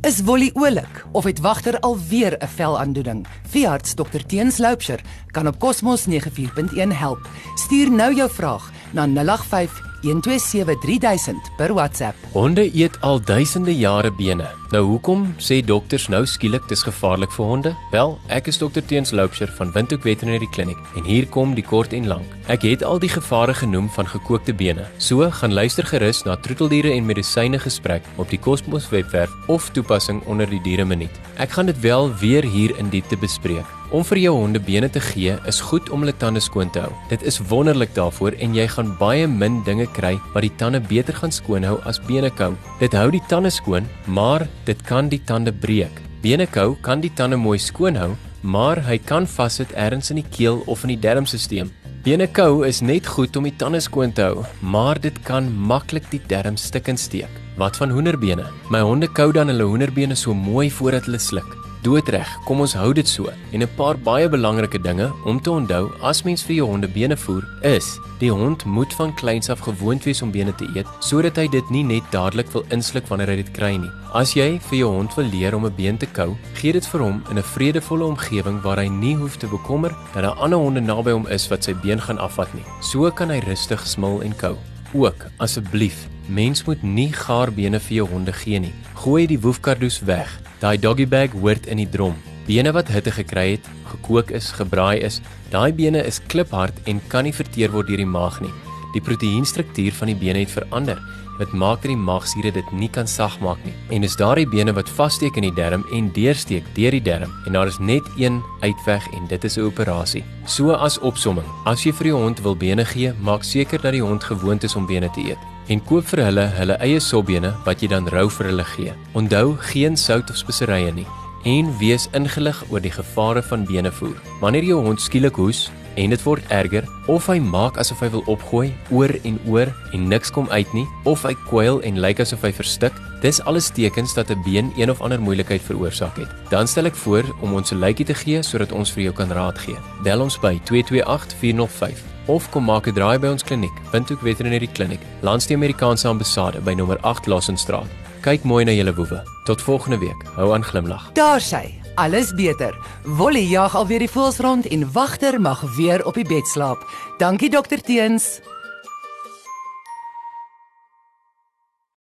Is Wolly oulik of het wagter alweer 'n velaandoening? Veearts Dr Teens Loupsher kan op Cosmos 94.1 help. Stuur nou jou vraag na 085 1273000 per WhatsApp. Honde eet al duisende jare bene. Nou hoekom sê dokters nou skielik dis gevaarlik vir honde? Wel, ek is dokter Teens Loupsher van Windhoek Veterinary Clinic en hier kom die kort en lank. Ek het al die gevare genoem van gekookte bene. So gaan luister gerus na Troeteldiere en Medisyne gesprek op die Cosmos webwerf of toepassing onder die diere minuut. Ek gaan dit wel weer hier in diepte bespreek. Om vir jou honde bene te gee is goed om hulle tande skoon te hou. Dit is wonderlik daarvoor en jy gaan baie min dinge kry wat die tande beter gaan skoonhou as bene kou. Dit hou die tande skoon, maar dit kan die tande breek. Bene kou kan die tande mooi skoon hou, maar hy kan vassit ergens in die keel of in die darmstelsel. Bene kou is net goed om die tande skoon te hou, maar dit kan maklik die darm stikken steek. Wat van hoenderbene? My honde kou dan hulle hoenderbene so mooi voordat hulle sluk doodreg. Kom ons hou dit so. En 'n paar baie belangrike dinge om te onthou as mens vir jou honde bene voer is: die hond moet van kleins af gewoond wees om bene te eet sodat hy dit nie net dadelik wil insluk wanneer hy dit kry nie. As jy vir jou hond wil leer om 'n been te kou, gee dit vir hom in 'n vredevolle omgewing waar hy nie hoef te bekommer dat daar ander honde naby hom is wat sy been gaan afvat nie. So kan hy rustig smil en kou. Ook asseblief Mens moet nie gaarbene vir jou honde gee nie. Gooi die woefkardoes weg. Daai doggy bag hoort in die drom. Bene wat hitte gekry het, gekook is, gebraai is, daai bene is kliphard en kan nie verteer word deur die maag nie. Die proteïenstruktuur van die bene het verander. Dit maak dat die maagsiere dit nie kan sag maak nie. En dis daardie bene wat vassteek in die darm en deursteek deur die darm en daar is net een uitweg en dit is 'n operasie. So as opsomming, as jy vir jou hond wil bene gee, maak seker dat die hond gewoond is om bene te eet en koop vir hulle hulle eie sobbene wat jy dan rou vir hulle gee. Onthou geen sout of speserye nie en wees ingelig oor die gevare van benevoer. Wanneer jou hond skielik hoes en dit word erger of hy maak asof hy wil opgooi oor en oor en niks kom uit nie of hy kwyl en lyk asof hy verstik, dis alles tekens dat 'n been een of ander moeilikheid veroorsaak het. Dan stel ek voor om ons 'n lykie te gee sodat ons vir jou kan raad gee. Bel ons by 228 405 of kom maak 'n draai by ons kliniek, Windhoek Veterinary Clinic, langs die Amerikaanse ambassade by nommer 8 Lassenstraat. Kyk mooi na julle woewe. Tot volgende week. Hou aan glimlag. Daar sy. Alles beter. Wolly jag alweer die voels rond en wagter mag weer op die bed slaap. Dankie dokter Teens.